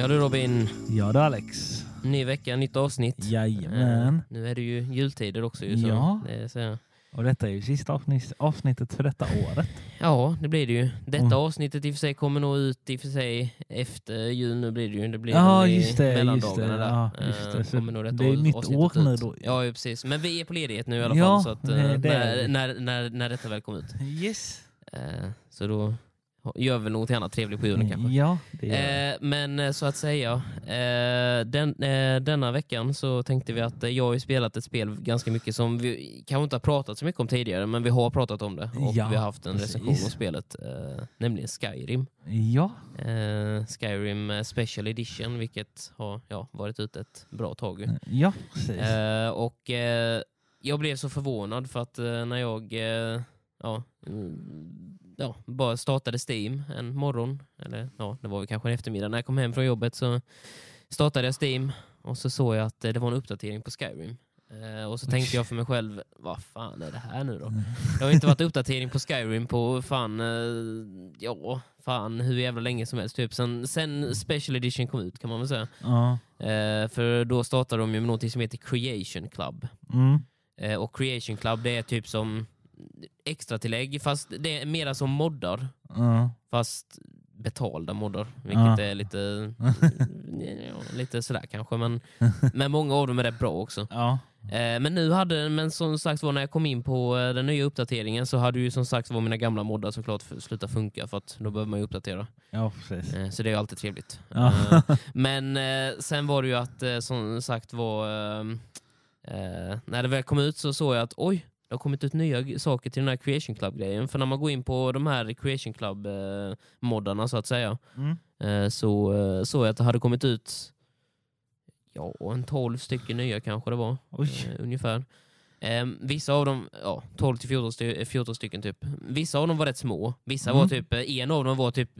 Ja du Robin, Ja du Alex. ny vecka, nytt avsnitt. Jajamän. Eh, nu är det ju jultider också ju. Så Ja. det, så, Och detta är ju sista avsnitt, avsnittet för detta året. ja, det blir det ju. Detta Mm. avsnittet i och för sig kommer nog ut i och för sig efter jul nu blir det ju. Det blir Ja, just det, mellandagarna det. där. Ja, just det. Eh, Så kommer nog detta det är nytt år nu då. Ja, precis. Men vi är på ledighet nu i alla Ja, fall. Så att, eh, det- det när, när, när, när detta väl kommer ut. Yes. Eh, så då gör vi något annat trevligt på julen kanske. Ja, Eh, men eh, så att säga, eh, den, eh, denna veckan så tänkte vi att eh, jag har ju spelat ett spel ganska mycket som vi kanske inte har pratat så mycket om tidigare, men vi har pratat om det och Ja, vi har haft en precis. recension om spelet, eh, nämligen Skyrim. Ja, Skyrim Special Edition, vilket har ja, varit ute ett bra tag. ju. ja precis. Och jag blev så förvånad för att när jag ja, mm, ja, bara startade Steam en morgon, eller ja, det var kanske en eftermiddag när jag kom hem från jobbet så startade jag Steam och så såg jag att eh, det var en uppdatering på Skyrim. Eh, och så tänkte jag för mig själv, vad fan är det här nu då? Det har inte varit uppdatering på Skyrim på fan, eh, ja, fan hur jävla länge som helst. Typ. Sen, sen Special Edition kom ut kan man väl säga. ja. Eh, för då startade de ju med något som heter Creation Club. Mm. Och Creation Club det är typ som extra tillägg fast det är mera som moddar. Ja. Fast betalda moddar. Vilket Ja. är lite, lite sådär kanske. Men, men många av dem är rätt bra också. Ja. Eh, men nu hade, men som sagt var när jag kom in på eh, den nya uppdateringen så hade ju som sagt var mina gamla moddar såklart slutat funka för att då behöver man ju uppdatera. ja, precis. Eh, Så det är ju alltid trevligt. Ja. Men sen var det ju att som sagt var när det väl kom ut så såg jag att oj, det har kommit ut nya saker till den här Creation Club-grejen. För när man går in på de här Creation Club-moddarna så att säga Mm. eh, så eh, såg jag att det hade kommit ut ja, en 12 stycken nya kanske det var. Oj. Eh, ungefär. Eh, vissa av dem, ja 12 till 14, sty- 14 stycken typ. Vissa av dem var rätt små. Vissa var Mm. typ, eh, en av dem var typ,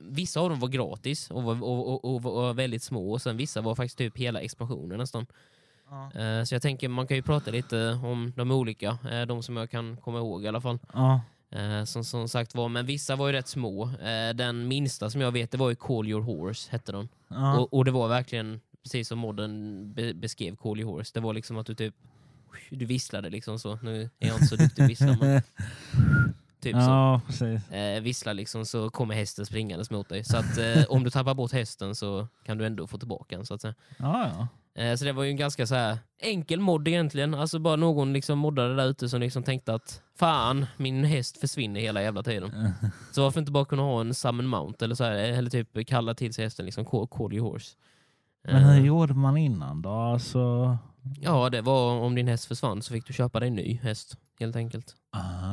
vissa av dem var gratis och var, och, och, och, var väldigt små och sen vissa var faktiskt typ hela expansioner nästan. Ja. Eh, så jag tänker man kan ju prata lite om de olika, eh, de som jag kan komma ihåg i alla fall. Ja. Eh, som, som sagt var, men vissa var ju rätt små. Den minsta som jag vet det var ju Call Your Horse hette den. Ja. Och, och det var verkligen precis som modden be beskrev Call Your Horse. Det var liksom att du typ du visslade liksom så. Nu är jag inte så duktig att vissla men typ så. Ja, precis. Eh, vissla liksom så kommer hästen springandes mot dig. Så att eh, om du tappar bort hästen så kan du ändå få tillbaka den så att säga. Ja, ja. Eh, så det var ju en ganska så här enkel mod egentligen. Alltså bara någon liksom moddade där ute som liksom tänkte att fan, min häst försvinner hela jävla tiden. Så varför inte bara kunna ha en summon mount eller så här, eller typ kalla till sig hästen liksom call, call your horse. Men Eh, hur gjorde man innan då? Alltså... Ja, det var om din häst försvann så fick du köpa dig en ny häst helt enkelt.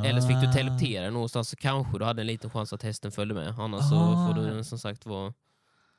Eller så fick du Ah. teleportera någonstans så kanske du hade en liten chans att hästen följde med. Annars så Ah. får du som sagt vara...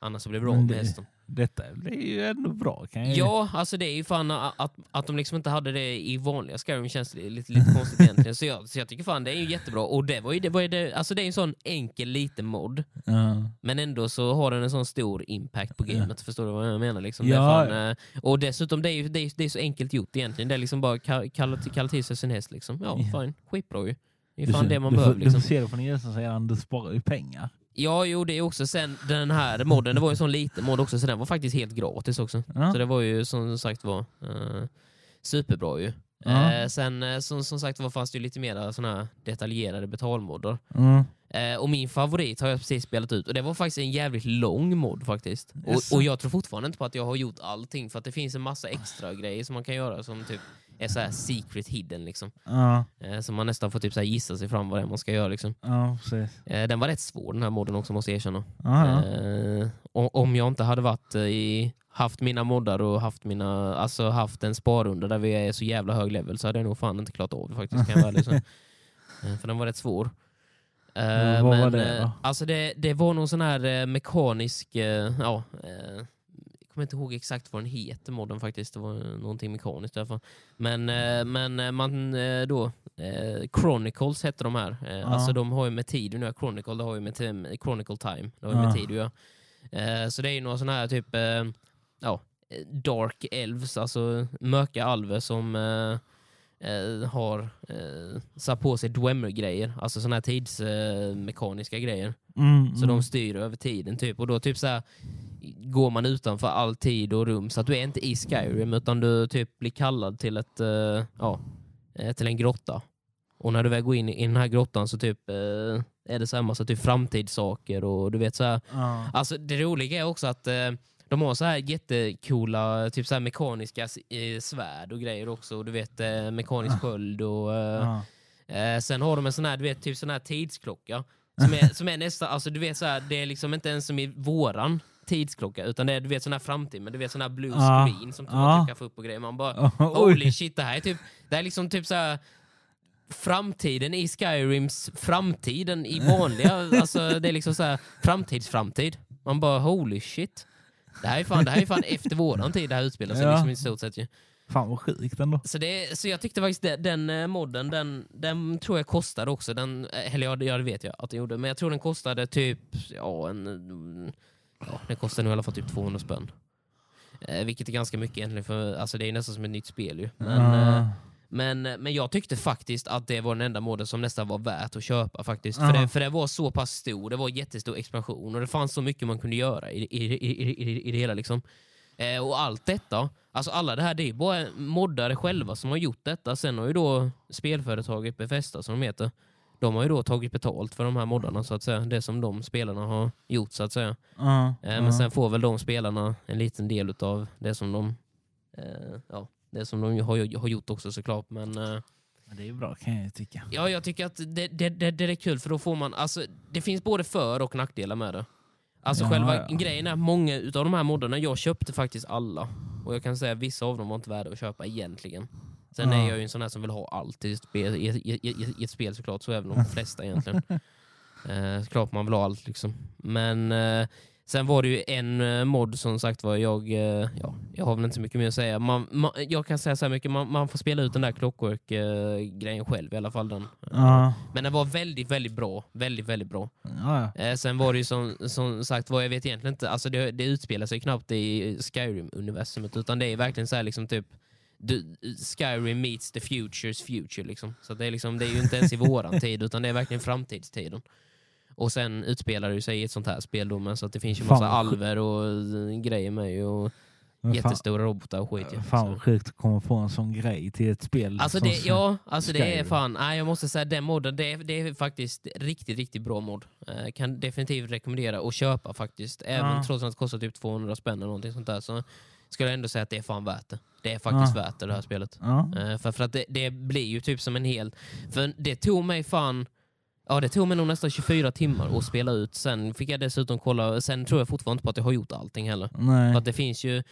Annars så blir det bra Men med hästen. Detta blir ju ändå bra kan jag Ja, alltså det är ju fan att, att de liksom inte hade det i vanliga Skyrim känns lite, lite, lite konstigt egentligen. Så jag, så jag tycker fan det är ju jättebra. Och det var ju, det var ju det, alltså det är en sån enkel liten mod. Ja. Men ändå så har den en sån stor impact på gamet. Förstår du vad jag menar? Liksom? Ja. fan, eh, och dessutom, det är, ju, det, är, det är så enkelt gjort egentligen. Det är liksom bara ka- kalla, till- kalla till sig sin häst. Liksom. Ja, Ja. fine. Skitbra ju. Det är Du fan ser- det man du behöver. Liksom. Du får se det från er som säger att du sparar ju pengar. Ja, jo, det är också sen den här modden, det var ju en sån liten mod också, så den var faktiskt helt gratis också. Ja. Så det var ju som sagt var eh, superbra ju. Ja. Eh, sen eh, som, som sagt var fanns det ju lite mer såna här detaljerade betalmodder. Mm. Eh, och min favorit har jag precis spelat ut och det var faktiskt en jävligt lång mod faktiskt. Jaså? Och, och jag tror fortfarande inte på att jag har gjort allting för att det finns en massa extra grejer som man kan göra som typ är så här secret hidden liksom. Ja, Eh, så man nästan får typ så här gissa sig fram vad det är man ska göra liksom. ja, precis. Eh, den var rätt svår den här modden också måste jag erkänna. Ja. Eh, om jag inte hade varit i, haft mina moddar och haft, mina, alltså haft en sparrunda där vi är så jävla hög level så hade jag nog fan inte klarat av det faktiskt. Kan jag vara. Eh, För den var rätt svår. Ja, vad var det då? Alltså det, det var någon sån här mekanisk, ja, kommer inte ihåg exakt vad den heter modden faktiskt. Det var någonting mekaniskt i alla fall. Men, eh, men eh, man eh, då, eh, Chronicles hette de här. Eh, Ja. Alltså de har ju med tid nu, Chronicle, det har ju med Chronicle time. Det har ju med tid att göra. Eh, så det är ju några sådana här typ, eh, ja, eh, Dark Elves, alltså mörka alver som eh, eh, har eh, satt på sig Dwemer-grejer, alltså sådana här tidsmekaniska grejer. Mm, Så de mm. styr över tiden typ. Och då typ så här, går man utanför all tid och rum. Så att du är inte i Skyrim utan du typ blir kallad till, ett, eh, ja, eh, till en grotta. Och när du väl går in i den här grottan så typ eh, är det så här massa typ framtidssaker och du vet så här. Ja. Alltså det roliga är också att eh, de har så här jättecoola typ så här mekaniska eh, svärd och grejer också. Och du vet eh, mekanisk sköld och. Eh, sen har de en sån här, du vet, typ sån här tidsklocka. Som är, som är nästan, alltså du vet så här, det är liksom inte ens som i våran tidsklocka utan det är du vet sån här framtid, men du vet sån här blue screen som typ Ja. man kan få upp och grejer. Man bara Oj. holy shit, det här är typ, det är liksom typ så här framtiden i Skyrims framtiden i vanliga, alltså det är liksom så här framtidsframtid. Man bara holy shit. Det här är fan, det här är fan efter våran tid det här utspelar sig Ja. liksom i stort sett ju. Fan vad sjukt ändå. Så, det, så jag tyckte faktiskt det, den eh, modden, den, den tror jag kostade också. Den, eh, eller ja, det- vet jag att den gjorde. Men jag tror den kostade typ, ja, en, ja den kostade nog i alla fall typ 200 spänn. Eh, vilket är ganska mycket egentligen, för alltså, det är nästan som ett nytt spel ju. Men, Ja. eh, men, men jag tyckte faktiskt att det var den enda modden som nästan var värt att köpa faktiskt. Ja. För, det, för det var så pass stor, det var jättestor expansion och det fanns så mycket man kunde göra i, i, i, i, i det hela. Liksom. Eh, och allt detta, alltså alla det här, det är bara moddare själva som har gjort detta. Sen har ju då spelföretaget Bethesda, som de heter, de har ju då tagit betalt för de här moddarna, så att säga. Det som de spelarna har gjort, så att säga. Eh, Ja. men sen får väl de spelarna en liten del av det som de, eh, ja, det som de har, har gjort också såklart. Men eh, Det är bra kan jag tycka. ja, jag tycker att det, det, det, det är kul för då får man, alltså det finns både för och nackdelar med det. Alltså Ja, själva ja. grejen är att många av de här moddarna, jag köpte faktiskt alla. Och jag kan säga att vissa av dem var inte värda att köpa egentligen. Sen är jag ju en sån här som vill ha allt i ett spel, i, i, i, ett spel såklart, så även de flesta egentligen. eh, klart man vill ha allt liksom. Men eh, sen var det ju en eh, mod som sagt var jag, eh, ja, jag har väl inte så mycket mer att säga. Man, man, jag kan säga så här mycket, man, man får spela ut den där Clockwork-grejen själv i alla fall. Den. Ja. Men den var väldigt, väldigt bra. Väldigt, väldigt bra. Ja, ja. Eh, sen var det ju som, som sagt, vad jag vet egentligen inte, alltså det, det utspelar sig knappt i Skyrim-universumet, utan det är verkligen så här liksom typ du, Skyrim meets the futures future. Liksom. Så det är, liksom, det är ju inte ens i våran tid, utan det är verkligen framtidstiden. Och sen utspelar det sig i ett sånt här spel då, men så att det finns ju Fan, massa vad alver och eh, grejer med ju, och Men fan, jättestora robotar och skit. fan vad sjukt att komma på en sån grej till ett spel. Alltså det, ja, alltså det är fan, nej, jag måste säga den modden, det är, det är faktiskt riktigt, riktigt bra mod. Eh, kan definitivt rekommendera att köpa faktiskt. Även Ja. trots att det kostar typ 200 spänn eller någonting sånt där så skulle jag ändå säga att det är fan värt det. Det är faktiskt Ja. värt det, det här spelet. Ja. Eh, för, för att det, det blir ju typ som en hel... För det tog mig fan... Ja, det tog mig nog nästan 24 timmar att spela ut. Sen fick jag dessutom kolla, sen tror jag fortfarande inte på att jag har gjort allting heller. Nej. För att det finns ju,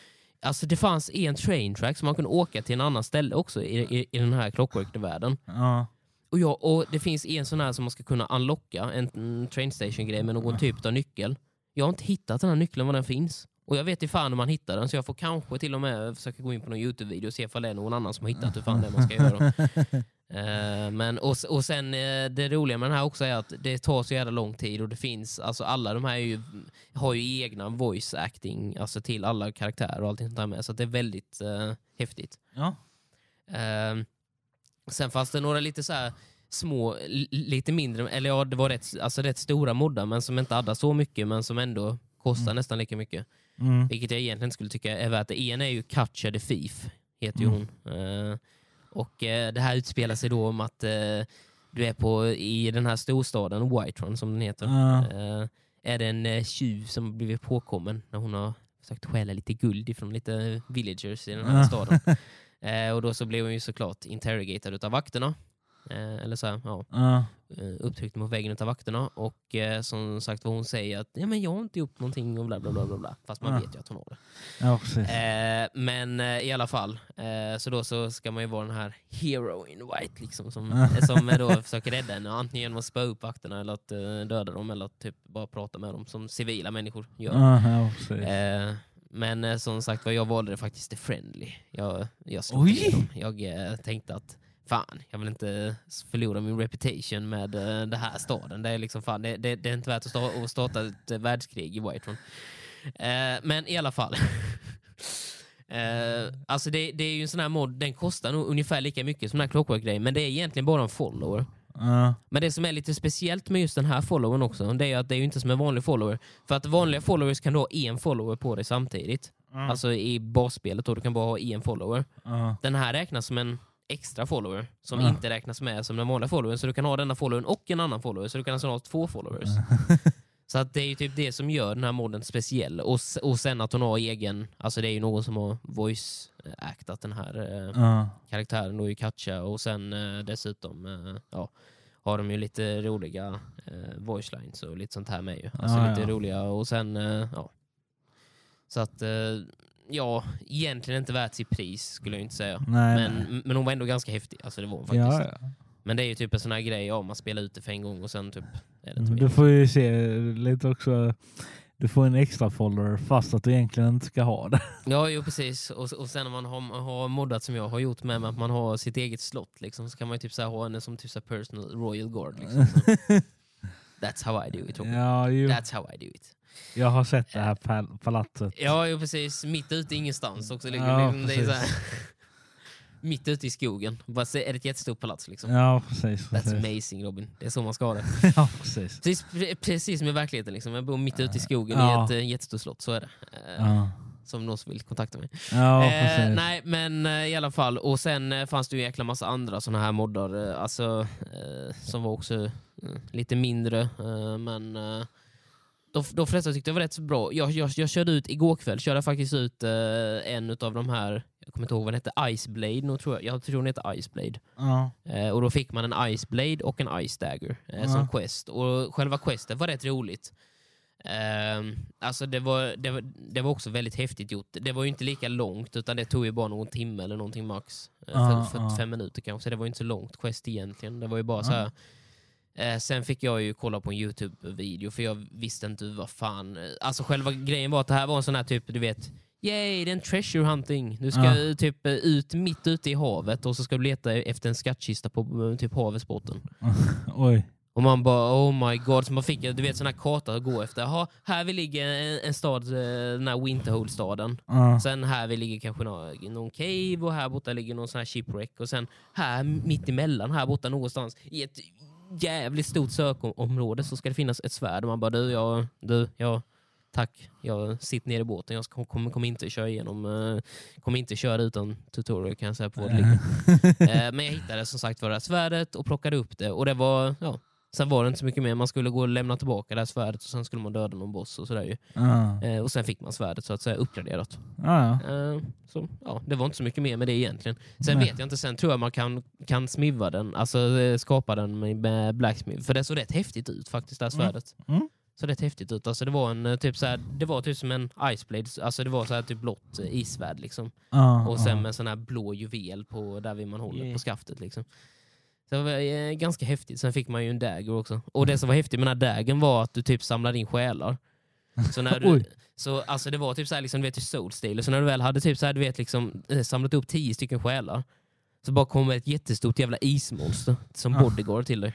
alltså det fanns en train track som man kunde åka till en annan ställe också i, i, i den här Clockwork-världen. Ja. Och, ja, och det finns en sån här som man ska kunna unlocka, en, en train station-grej med någon typ av nyckel. Jag har inte hittat den här nyckeln, var den finns. Och jag vet inte fan hur man hittar den, så jag får kanske till och med försöka gå in på någon Youtube-video och se ifall det är någon annan som har hittat hur fan det är man ska göra. Eh, men, och, och sen eh, det roliga med den här också är att det tar så jävla lång tid och det finns, alltså alla de här är ju, har ju egna voice acting alltså till alla karaktärer och allting sånt där med, så det är väldigt eh, häftigt. Ja. Eh, sen fanns det några lite så här små, li- lite mindre, eller ja det var rätt, alltså rätt stora moddar men som inte hade så mycket men som ändå kostar nästan lika mycket. Mm. Vilket jag egentligen skulle tycka är värt det. En är ju Katja the Thief, heter ju Mm. hon. Eh, och eh, det här utspelar sig då om att eh, du är på, i den här storstaden, Whiterun som den heter. Eh, är det en tjuv som blivit påkommen när hon har försökt stjäla lite guld ifrån lite villagers i den här staden. Och då så blev hon ju såklart interrogated utav vakterna. Eh, eller så här, ja, eh, upptryckt mot väggen utav vakterna. Och eh, som sagt vad hon säger att ja, men jag har inte gjort någonting och bla bla bla. bla, bla. Fast man Ja. vet ju att hon har det. ja, men i alla fall, så då så ska man ju vara den här hero in white liksom, som, som eh, då försöker rädda henne. Antingen genom att spöa upp vakterna eller att döda dem eller att typ bara prata med dem som civila människor gör. Ja, men som sagt var, jag valde det faktiskt det friendly. Jag, jag Oj! igenom. Jag tänkte att fan, jag vill inte förlora min reputation med eh, det här staden. Det är, liksom, fan, det, det, det är inte värt att, sta- att starta ett eh, världskrig i Whiterun. Eh, men i alla fall. Eh, alltså det, det är ju en sån här mod, den kostar nog ungefär lika mycket som den här Clockwork-grejen, men det är egentligen bara en follower. Ja. Men det som är lite speciellt med just den här followern också, det är att det är ju inte som en vanlig follower. För att vanliga followers kan du ha en follower på dig samtidigt. Ja. Alltså i basspelet då, du kan bara ha en follower. Den här räknas som en extra follower som Ja. inte räknas med som den vanliga followern. Så du kan ha denna followern och en annan follower, så du kan alltså ha två followers. Så att det är ju typ det som gör den här modden speciell. Och, och sen att hon har egen, alltså det är ju någon som har voice-actat den här eh, Ja. karaktären då i Katja och sen eh, dessutom eh, ja, har de ju lite roliga eh, voice lines och lite sånt här med ju. Alltså Ja, lite ja. roliga och sen eh, ja. Så att eh, ja, egentligen inte värt sitt pris skulle jag inte säga. Nej, nej. Men, men hon var ändå ganska häftig, alltså det var hon faktiskt. Ja, ja. Men det är ju typ en sån här grej, ja man spelar ut det för en gång och sen typ är det inte mer. Du får ju se lite också. Du får en extra folder fast att du egentligen inte ska ha det. Ja, jo, precis. Och, och sen när man har, har moddat som jag har gjort med att man har sitt eget slott, liksom, så kan man ju typ så här, ha henne som typ så personal royal guard. Liksom. That's how I do it. Ja, ju. That's how I do it. Jag har sett det här pal- palatset. Ja, jo, precis. Mitt ute ingenstans också. Ligger, Ja, det, är så här, mitt ute i skogen. Bara är det ett jättestort palats. Liksom. Ja, precis. That's precis. amazing Robin. Det är så man ska ha det. Ja, precis. Precis, precis som i verkligheten. Liksom. Jag bor mitt ute i skogen Ja. i ett äh, jättestort slott. Så är det. Eh, Ja, Som någon som vill kontakta mig. ja Eh, nej, men eh, i alla fall. Och sen eh, fanns det ju en jäkla massa andra såna här moddar eh, alltså, eh, som var också eh, lite mindre. Eh, men eh, de, de flesta tyckte det var rätt så bra. Jag, jag, jag körde ut igår kväll, körde faktiskt ut eh, en av de här, jag kommer inte ihåg vad den hette, Iceblade, nog tror jag. jag tror den heter Iceblade. Ja, Eh, och då fick man en Iceblade och en Ice Dagger eh, Ja. som quest. Och själva questet var rätt roligt. Ehm, alltså det var, det, var, det var också väldigt häftigt gjort. Det var ju inte lika långt utan det tog ju bara någon timme eller någonting max. Eh, Ja, för- ja. 45 minuter kanske. Det var ju inte så långt quest egentligen. Det var ju bara så här. Eh, sen fick jag ju kolla på en Youtube-video för jag visste inte vad fan... eh, Alltså själva grejen var att det här var en sån här typ, du vet, Yay, det är en treasure hunting. Du ska Ja. typ eh, ut mitt ute i havet och så ska du leta efter en skattkista på eh, typ havets botten. oj. Och man bara oh my god, så man fick du vet sån här karta att gå efter. Jaha, här vi ligger en, en stad, den här Winterhold-staden. Ja, Sen här vi ligger kanske någon, någon cave och här borta ligger någon sån här shipwreck. Och sen här mitt emellan, här borta någonstans i ett jävligt stort sökområde så ska det finnas ett svärd. Och man bara du, jag, du, jag, tack. Jag sitter ner i båten. Jag ska, kommer, kommer inte köra igenom, eh, kommer inte köra utan tutorial kan jag säga på vad det ligger. Men jag hittade som sagt var det svärdet och plockade upp det och det var, ja, sen var det inte så mycket mer. Man skulle gå och lämna tillbaka det här svärdet och sen skulle man döda någon boss och sådär ju. ja, Eh, och sen fick man svärdet så att säga uppgraderat. ja. Eh, så ja, det var inte så mycket mer med det egentligen. Sen Nej. vet jag inte, sen tror jag man kan, kan smiva den, alltså eh, skapa den med, med blacksmith. För det såg rätt häftigt ut faktiskt, det här Mm. svärdet. Mm. Så rätt häftigt ut. Alltså det var en eh, typ så här, det var typ som en iceblade, alltså det var så här typ blått eh, isvärd liksom. ja, Och sen ja. med sån här blå juvel på där man håller Yeah. på skaftet. Liksom. Så det var eh, ganska häftigt. Sen fick man ju en dagger också. Och det som var häftigt med den här daggern var att du typ samlade in själar. Så när du, så, alltså det var typ så här, liksom, du vet, i Soulstale, så när du väl hade typ så här, du vet, liksom, eh, samlat upp tio stycken själar så bara kommer ett jättestort jävla ismonster som bodyguard till dig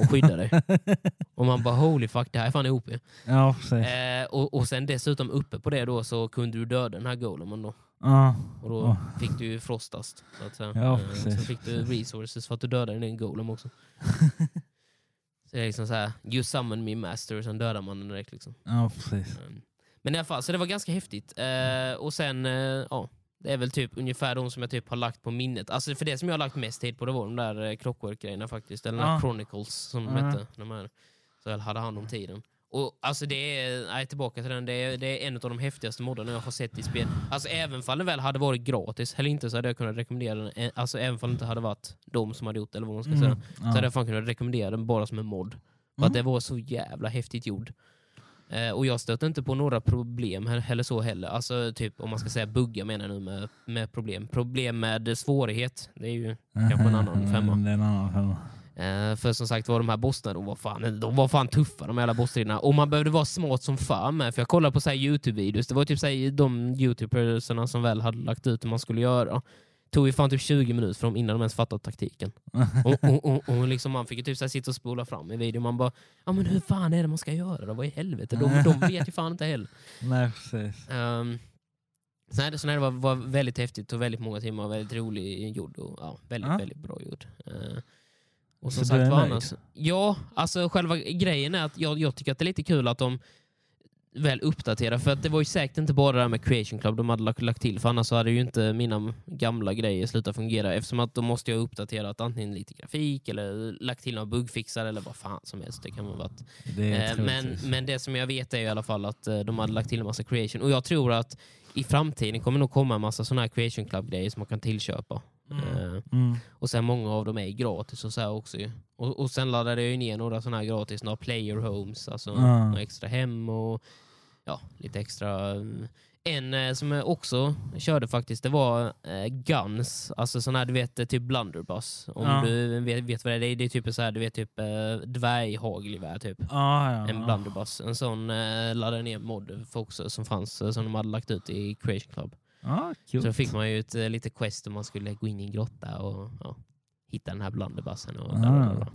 och skyddar dig. Och man bara holy fuck, det här är fan OP. Ja. Eh, och, och sen dessutom uppe på det då så kunde du döda den här golemen då. Ja, Och då Ja. fick du frostast. Så att säga. Ja, Eh, så fick du resources för att du dödade din golem också. så det är liksom så här, you summon me master, och sen dödar man den direkt. Liksom. ja, precis. Mm. Men i alla fall, så det var ganska häftigt. Eh, och sen, eh, ja, det är väl typ ungefär de som jag typ har lagt på minnet. Alltså för det som jag har lagt mest tid på det var de där eh, clockwork-grejerna faktiskt. Eller Ja. chronicles som de Ja. hette. De här. Så jag hade hand om tiden. Och alltså det är, nej, tillbaka till den, det är, det är en av de häftigaste moddarna jag har sett i spel. Alltså även om den väl hade varit gratis eller inte så hade jag kunnat rekommendera den. Eh, Alltså även om det inte hade varit de som hade gjort det, eller vad man ska säga. Mm, Så hade ja. jag fan kunnat rekommendera den bara som en mod. För Mm. att det var så jävla häftigt gjord. Eh, och jag stötte inte på några problem eller så heller. Alltså typ om man ska säga bugga menar jag nu med, med problem. Problem med svårighet, det är ju kanske en annan femma. Det är en annan femma. Eh, för som sagt var de här bossarna, de var fan, de var fan tuffa de jävla bossstriderna. Och man behövde vara smart som fan med. För jag kollade på så Youtube-videos, det var typ så här, de youtubersarna som väl hade lagt ut hur man skulle göra. Tog ju fan typ 20 minuter för dem innan de ens fattat taktiken. Och, och, och, och liksom man fick ju typ så sitta och spola fram i videon. Man bara, ja men hur fan är det man ska göra då? Vad i helvete? De, de vet ju fan inte heller. Nej, precis. Um, så nej, så nej, det var, var väldigt häftigt och väldigt många timmar och väldigt rolig gjord och ja, väldigt, Ja. väldigt bra gjord. Eh, Och som Så du sagt är nöjd? annars, Ja, alltså själva grejen är att jag, jag tycker att det är lite kul att de väl uppdaterar. För att det var ju säkert inte bara det här med Creation Club de hade lagt, lagt till. För annars så hade ju inte mina gamla grejer slutat fungera. Eftersom att då måste jag uppdaterat antingen lite grafik eller lagt till några bugfixar eller vad fan som helst. Det kan vara varit. Eh, men, men det som jag vet är i alla fall att eh, de hade lagt till en massa creation. Och jag tror att i framtiden kommer nog komma en massa sådana här creation club-grejer som man kan tillköpa. Eh, Mm. och sen många av dem är gratis och så här också ju. Och, och sen laddade jag ju ner några sådana här gratis, några player homes, alltså Ja. några extra hem och ja, lite extra. mm. En eh, som jag också körde faktiskt, det var eh, Guns, alltså sån här du vet eh, typ Blunderbuss. Om Ja. du vet, vet vad det är, det är, det är typ så här, du vet typ eh, dvärghagelgevär typ. Ah, ja. En Blunderbuss. En sån eh, laddade ner mod för också, som fanns, eh, som de hade lagt ut i Creation Club. Ah, Så fick man ju ett eh, lite quest om man skulle gå in i en grotta och ja, hitta den här blunderbussen. Och, Ah,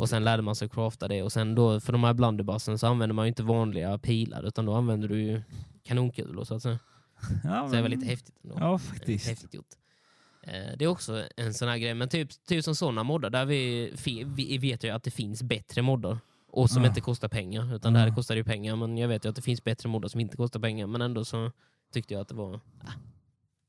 och sen lärde man sig crafta det. Och sen då, för de här blunderbussen så använder man ju inte vanliga pilar utan då använder du ju kanonkulor. Så, att säga. Ja, så det var men- lite häftigt. Ändå. Ja, faktiskt. Häftigt gjort. Eh, Det är också en sån här grej, men typ, typ som sådana moddar, där vi, vi vet ju att det finns bättre moddar. Och som Ja. inte kostar pengar. Utan det här Ja. kostar ju pengar, men jag vet ju att det finns bättre moddar som inte kostar pengar. Men ändå så tyckte jag att det var, det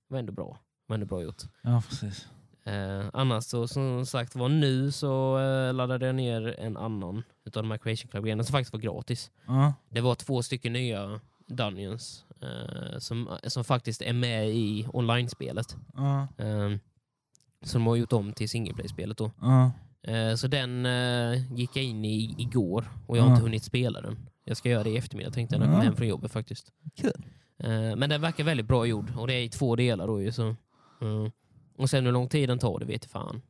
var ändå bra. Det var ändå bra gjort. Ja, precis. Eh, annars så som sagt var nu så eh, laddade jag ner en annan utav de här Creation Club-grejerna som faktiskt var gratis. Ja. Det var två stycken nya Dungeons eh, som, som faktiskt är med i online-spelet. Ja. Eh, som de har gjort om till singleplay-spelet då. Ja. Eh, så den eh, gick jag in i igår och jag har inte hunnit spela den. Jag ska göra det i eftermiddag tänkte jag när jag Ja. hem från jobbet faktiskt. Kul. Eh, men den verkar väldigt bra gjord och det är i två delar då ju. Så, mm. Och sen hur lång tid den tar, det vet fan.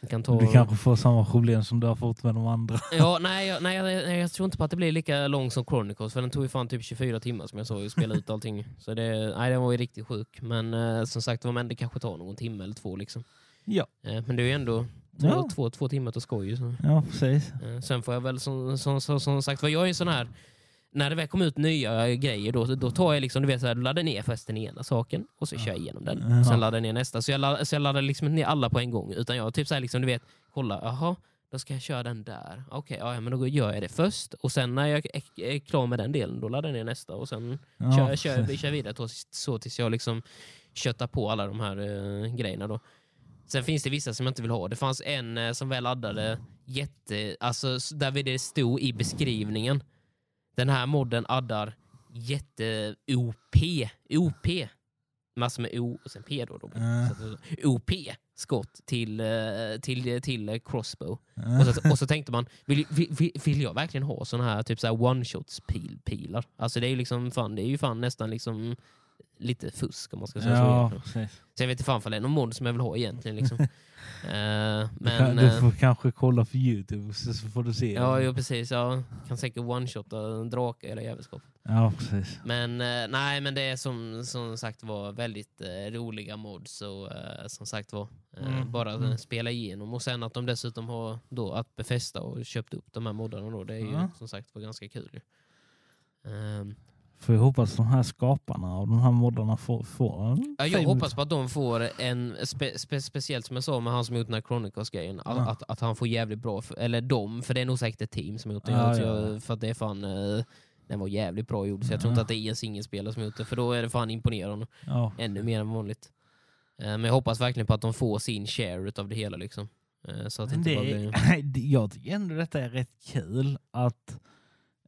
Det kan ta... Du kanske får samma problem som du har fått med de andra. Ja, nej, jag, nej, jag, jag tror inte på att det blir lika lång som Chronicles, för den tog ju fan typ 24 timmar som jag sa att spela ut allting. Så det, nej, den var ju riktigt sjuk. Men eh, som sagt, var, men det kanske tar någon timme eller två. Liksom. Ja. Eh, men det är ju ändå två, Ja. två, två timmar till skoj. Så. Ja, precis. Eh, sen får jag väl som, som, som, som sagt, vad jag är en sån här när det väl kommer ut nya grejer då, då tar jag liksom, du vet, så här, laddar ner först den ena saken och så kör jag igenom den. Ja. Sen laddar jag ner nästa. Så jag laddar, så jag laddar liksom inte ner alla på en gång. Utan jag typ så här, liksom, du vet, kolla, jaha, då ska jag köra den där. Okej, ja, ja, men då gör jag det först. Och sen när jag är, klar med den delen, då laddar jag ner nästa. Och sen Ja, kör, kör, precis. kör vidare så, så tills jag liksom köttar på alla de här eh, grejerna då. Sen finns det vissa som jag inte vill ha. Det fanns en eh, som väl laddade jätte... Alltså där det stod i beskrivningen. Den här modden addar jätte-OP. OP. Massor med O och sen P då. Så att- OP skott till, eh, till, till crossbow. Ja. Och så, och så tänkte man, vill, vill, vill jag verkligen ha såna här typ så här one-shots-pilar? Alltså det är ju liksom fan, det är ju fan nästan liksom lite fusk om man ska säga Ja, så. precis. Så jag vet inte fan för det är någon mod som jag vill ha egentligen. Liksom. Eh, Du, men, kan, du eh, får kanske kolla på Youtube så, så får du se. ja, jo, precis. Jag kan säkert one-shotta en drake eller jävelskap. ja, precis. Men eh, nej, men det är som, som sagt var väldigt eh, roliga mods och eh, som sagt var eh, Mm, bara mm. spela igenom och sen att de dessutom har då att befästa och köpt upp de här moddarna då, det är ju Ja. som sagt var ganska kul. ju. Får jag hoppas de här skaparna av de här moddarna får, får en ja, jag hoppas på att de får en, spe, spe, speciellt som jag sa med han som gjort den här Chronicles-grejen, att, Ja. att, att han får jävligt bra, för, eller de, för det är nog säkert ett team som gjort det. Ja, ja. för att det är fan, eh, den var jävligt bra gjord, så jag tror inte att det är en singelspelare som gjort det, för då är det fan imponerande. Ännu mer än vanligt. Eh, Men jag hoppas verkligen på att de får sin share av det hela. Liksom. Eh, Så att det inte det, bara blir... jag tycker ändå detta är rätt kul att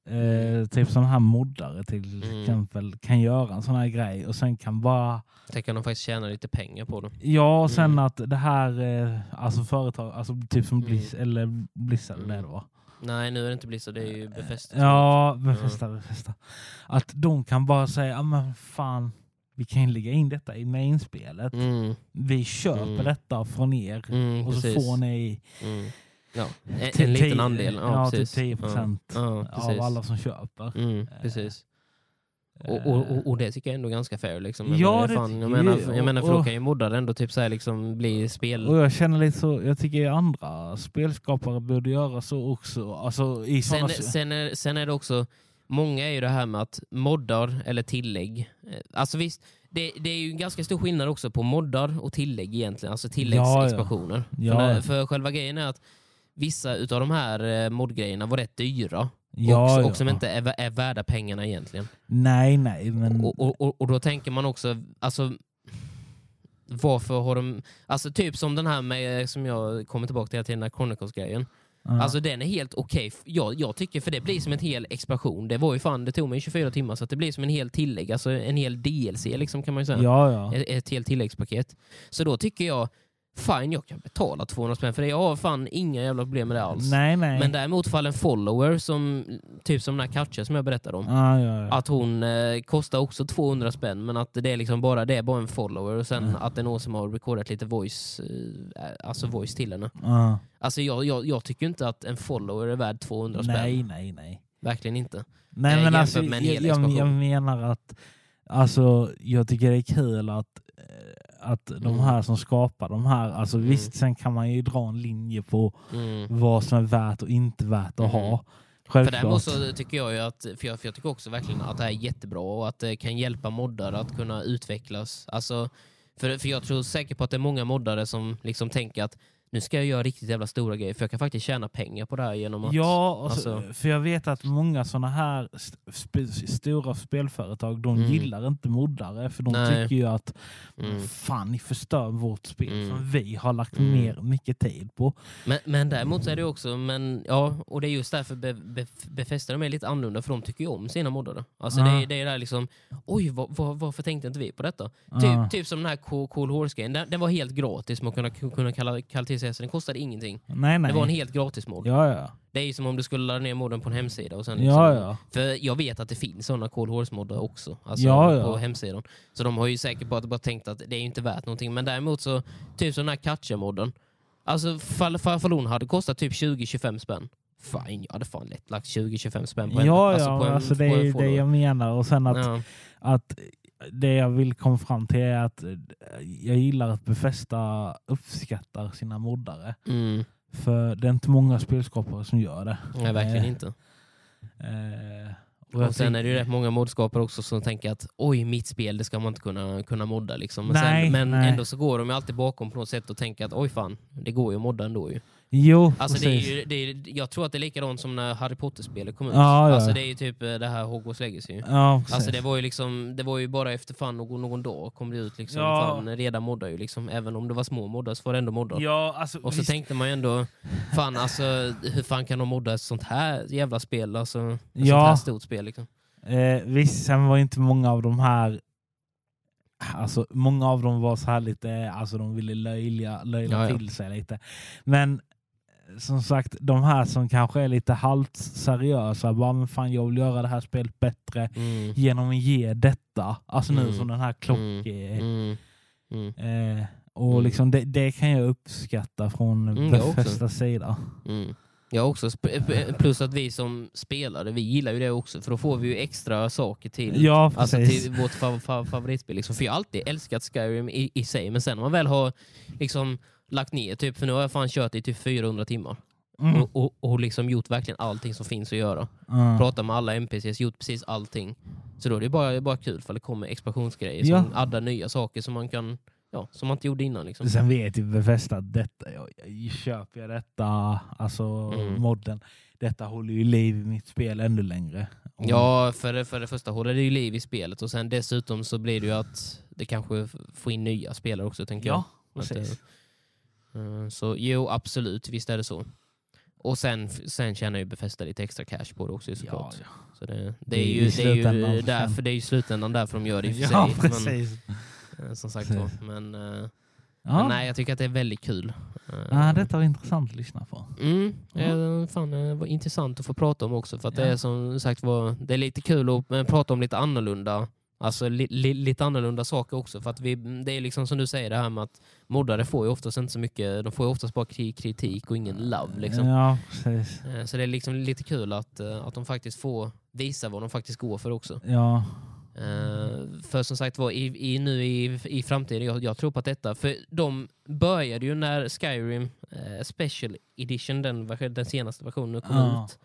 eh, typ sådana här moddare till Mm. exempel kan göra en sån här grej och sen kan bara Tänk om de faktiskt tjänar lite pengar på det. Ja, och sen Mm. att det här, eh, alltså företag, alltså typ som Mm. Bliss, eller Blizzard Mm. det då. Nej, nu är det inte Blizzard, det är ju Befästa. Ja, Befästa, Befästa. Att de kan bara säga, ja men fan, vi kan ju lägga in detta i mainspelet. Mm, Vi köper Mm. detta från er mm, och så precis. får ni Mm. Ja, en, Till en liten tio- andel. Ja, ja, till precis. 10% ja, ja, av alla som köper. Mm, precis. Och, och, och, och det tycker jag ändå är ganska fair. Liksom. Jag Ja, det fan, jag, menar, jag. menar, för då kan ju moddare ändå typ så här, liksom bli spel... Och jag känner lite så, jag tycker andra spelskapare borde göra så också. Alltså i Sen, sen, är, sen är det också, många är ju det här med att moddar eller tillägg, eh, alltså visst, det, det är ju en ganska stor skillnad också på moddar och tillägg egentligen, alltså tilläggsexpansioner. Ja. För, när, för själva grejen är att vissa utav de här eh, modgrejerna var rätt dyra. Ja, och, ja. och som inte är, är värda pengarna egentligen. Nej, nej, men... Och, och, och, och då tänker man också, alltså varför har de, alltså typ som den här med, som jag kommer tillbaka till hela tiden, Chronicles-grejen. ja. Alltså den är helt okej. Jag, jag tycker, för det blir som en hel expansion. Det var ju fan, det tog mig 24 timmar så det blir som en hel tillägg, alltså en hel DLC liksom kan man ju säga. ja, ja. Ett, ett helt tilläggspaket. Så då tycker jag, fine jag kan betala 200 spänn för det. Jag har fan inga jävla problem med det alls. Nej, nej. Men däremot fall en follower, som, typ som den här Katja som jag berättade om. Ja, ja, ja. Att hon eh, kostar också 200 spänn men att det är liksom bara, det är bara en follower och sen Mm. att det är någon som har recordat lite voice, eh, alltså voice till henne. Ja. Alltså jag, jag, jag tycker inte att en follower är värd 200 spänn. Nej, nej, nej. Verkligen inte. Nej, Eh, men alltså, jag, jag, menar att alltså, jag tycker det är kul att, eh, att de Mm. här som skapar de här, alltså Mm. visst sen kan man ju dra en linje på Mm. vad som är värt och inte värt att Mm. ha. För Självklart. däremot så tycker jag ju att, för jag, för jag tycker också verkligen att det här är jättebra och att det kan hjälpa moddare att kunna utvecklas. Alltså, för, för jag tror säkert på att det är många moddare som liksom tänker att nu ska jag göra riktigt jävla stora grejer för jag kan faktiskt tjäna pengar på det här genom att... Ja, alltså, alltså- för jag vet att många sådana här sp stora spelföretag, de Mm. gillar inte moddare för de Nej. tycker ju att Mm. fan ni förstör vårt spel Mm. som vi har lagt Mm. ner mycket tid på. Men, men däremot så är det också, men, ja, och det är just därför be, be, Befästa de är lite annorlunda för de tycker ju om sina moddare. Alltså det, är- det är där liksom, oj vad, vad, varför tänkte inte vi på detta? Typ, typ som den här Cool, Horse-grejen, den, den var helt gratis med att kunna, kunna kalla, kalla till så den kostade ingenting. Nej, nej. Det var en helt gratis mod. Ja, ja. Det är ju som om du skulle ladda ner modden på en hemsida. Och sen liksom, Ja, ja. För jag vet att det finns sådana Cold Horse-moddar också. Alltså Ja, ja. på hemsidan. Så de har ju säkert bara, bara tänkt att det är ju inte värt någonting. Men däremot så, typ som den här Katja-modden. Alltså fall, fall, fall hon hade kostat typ 20-25 spänn. Fine, jag hade fan lätt lagt 20-25 spänn på en. Ja, alltså ja, på en, alltså det är det follower. jag menar. Och sen att, att det jag vill komma fram till är att eh, jag gillar att Befästa uppskattar sina moddare. Mm. För det är inte många spelskapare som gör det. Nej, verkligen Eh, inte. Eh, och Och sen är det ju rätt många modskapare också som tänker att oj, mitt spel det ska man inte kunna, kunna modda. Liksom. Men, Nej, sen, men nej. ändå så går de ju alltid bakom på något sätt och tänker att oj fan, det går ju att modda ändå ju. Jo, Alltså det är precis. ju, det är, jag tror att det är likadant som när Harry Potter-spelet kom ut. Ja, ja. Alltså det är ju typ eh, det här Hogwarts Legacy. Ja, precis. Alltså det var ju liksom, det var ju bara efter fan någon, någon dag kom det ut liksom. Ja. Fan, redan moddar ju liksom. Även om det var små moddar så var det ändå moddar. ja, alltså, Och så visst, tänkte man ju ändå, fan alltså hur fan kan de modda ett sånt här jävla spel? Alltså, ett sånt Ja. här stort spel liksom. eh, visst, sen var inte många av de här Alltså, många av dem var så här lite, alltså de ville löjliga, löjla Ja, ja. till sig lite. Men som sagt, de här som kanske är lite halvt seriösa, bara men fan jag vill göra det här spelet bättre Mm. genom att ge detta. Alltså nu Mm. som den här klock... Mm. Mm. Eh, och Mm. liksom det, det kan jag uppskatta från Mm. Befästas sida. Mm. Jag också, sp- p- plus att vi som spelare, vi gillar ju det också för då får vi ju extra saker till, Ja, alltså till vårt fav- fav- favoritspel. Liksom. För jag har alltid älskat Skyrim i, i sig, men sen när man väl har liksom lagt ner, typ, för nu har jag fan kört i typ 400 timmar Mm. och, och, och liksom gjort verkligen allting som finns att göra. Mm. Pratat med alla NPCs, gjort precis allting. Så då är det bara, bara kul för det kommer expansionsgrejer Ja. som addar nya saker som man kan, ja, som man inte gjorde innan. Liksom. Sen vet ju Befästa att detta, jag, jag köper jag detta, alltså Mm. modden, detta håller ju liv i mitt spel ännu längre. Och- Ja, för det, för det första håller det ju liv i spelet och sen dessutom så blir det ju att det kanske får in nya spelare också tänker ja jag. Att, precis. eh, eh, så jo, absolut, visst är det så. Och sen, sen tjänar ju Befästa lite extra cash på det också Ja, såklart. ja. Så det, det, Det är ju, det är ju därför, det är ju slutändan därför de gör det i och för ja sig. Men, precis. eh, som sagt Precis. var. Men, eh, Ja. men nej, jag tycker att det är väldigt kul. Eh, Ja, detta var intressant att lyssna på. Mm, eh, fan, det var intressant att få prata om också för att det Ja. är som sagt var, det är lite kul att eh, prata om lite annorlunda Alltså li, li, lite annorlunda saker också för att vi, det är liksom som du säger det här med att moddare får ju oftast inte så mycket, de får ju oftast bara kri- kritik och ingen love liksom. Ja. Eh, Så det är liksom lite kul att, eh, att de faktiskt får visa vad de faktiskt går för också. Ja, Eh, för som sagt var, i, i, nu i, i framtiden, jag, jag tror på att detta, för de började ju när Skyrim eh, Special Edition, den, den senaste versionen kom ja. ut,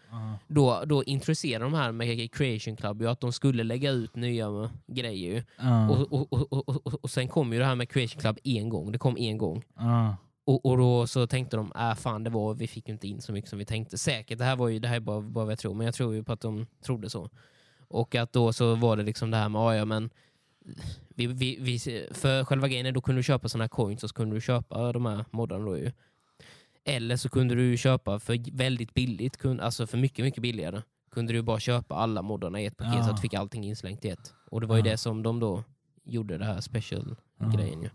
då, då introducerade de här med Creation Club ju att de skulle lägga ut nya grejer. Och, och, och, och, och, sen kom ju det här med Creation Club en gång, det kom en gång. Och, och då så tänkte de, äh fan det var, vi fick inte in så mycket som vi tänkte. Säkert, det här var ju det här är bara, bara vad jag tror, men jag tror ju på att de trodde så. Och att då så var det liksom det här med, "Ah, ja men vi, vi, vi, för själva grejen är då kunde du köpa sådana här coins och så kunde du köpa de här moddarna då ju. Eller så kunde du köpa för väldigt billigt, alltså för mycket, mycket billigare. Kunde du bara köpa alla moddarna i ett paket så Ja. att du fick allting inslängt i ett. Och det var ju Ja. det som de då gjorde det här special Ja. ju.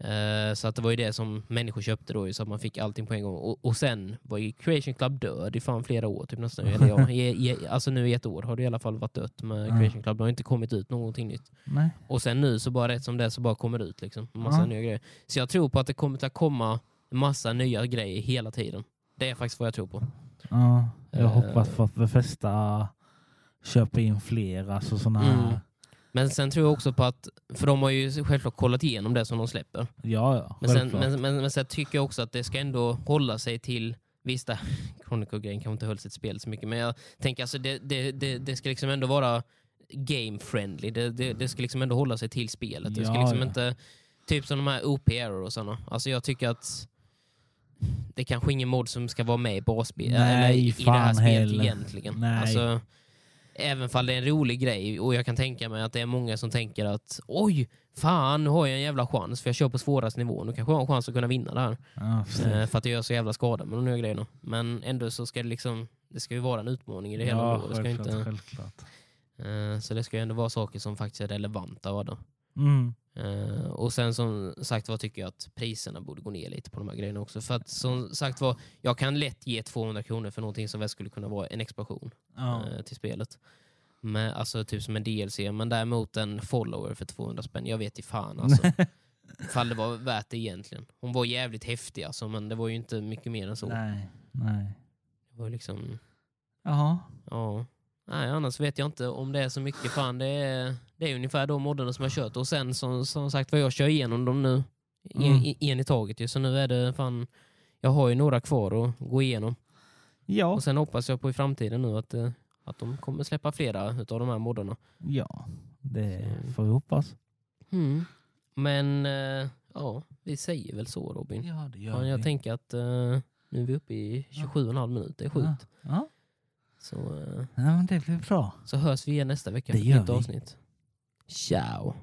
Eh, så att det var ju det som människor köpte då, så att man fick allting på en gång. Och, och sen var ju Creation Club död i fan flera år, typ nästan. Eller ja, i, i, alltså nu i ett år har det i alla fall varit dött med Ja. Creation Club. Det har inte kommit ut någonting nytt. Nej. Och sen nu så bara rätt som det så bara kommer det ut liksom. Massa Ja. nya grejer. Så jag tror på att det kommer att komma massa nya grejer hela tiden. Det är faktiskt vad jag tror på. Ja, jag Eh. hoppas på att Befästa köper in fler, alltså såna här... Mm. Men sen tror jag också på att, för de har ju självklart kollat igenom det som de släpper. Ja, ja. Men sen, men, men, men sen tycker jag också att det ska ändå hålla sig till Visst, Chronicle-grejen kanske inte höll sitt spel så mycket, men jag tänker alltså det, det, det, det ska liksom ändå vara game-friendly. Det, det, det ska liksom ändå hålla sig till spelet. Det ska Ja, liksom ja. inte... Typ som de här OP-error och sådana. Alltså jag tycker att det är kanske ingen mod som ska vara med i basspel, eller i, i det här spelet heller. egentligen. Nej. Alltså, även fall det är en rolig grej och jag kan tänka mig att det är många som tänker att oj, fan nu har jag en jävla chans för jag kör på svåraste nivån. Nu kanske jag har en chans att kunna vinna det här. Ja. Eh, för att jag gör så jävla skada med de nya grejerna. Men ändå så ska det liksom, det ska ju vara en utmaning i det hela. ja, det ska inte, självklart. eh, så det ska ju ändå vara saker som faktiskt är relevanta. va då. Mm. Eh, och sen som sagt var tycker jag att priserna borde gå ner lite på de här grejerna också. För att som sagt var, jag kan lätt ge 200 kronor för någonting som väl skulle kunna vara en expansion Ja. eh, till spelet. Med, alltså typ som en DLC, men däremot en follower för 200 spänn. Jag vet i fan alltså. Fall det var värt det egentligen. Hon var jävligt häftig alltså, men det var ju inte mycket mer än så. Nej, nej. Det var ju liksom, Jaha. ja. Nej, annars vet jag inte om det är så mycket. Fan, det är, det är ungefär de moddarna som jag kört. Och sen som, som sagt vad jag kör igenom dem nu. Mm. i- en i taget ju. Så nu är det fan, jag har ju några kvar att gå igenom. Ja. Och sen hoppas jag på i framtiden nu att, eh, att de kommer släppa flera utav de här moddarna. ja, det Så. får vi hoppas. Mm. Men eh, ja, vi säger väl så Robin. Ja, det gör Ja, jag vi. tänker att eh, nu är vi uppe i 27,5 minuter. Det är sjukt. Ja. Så, eh, ja, det blir bra. så hörs vi igen nästa vecka Det gör ett nytt vi. avsnitt. Ciao!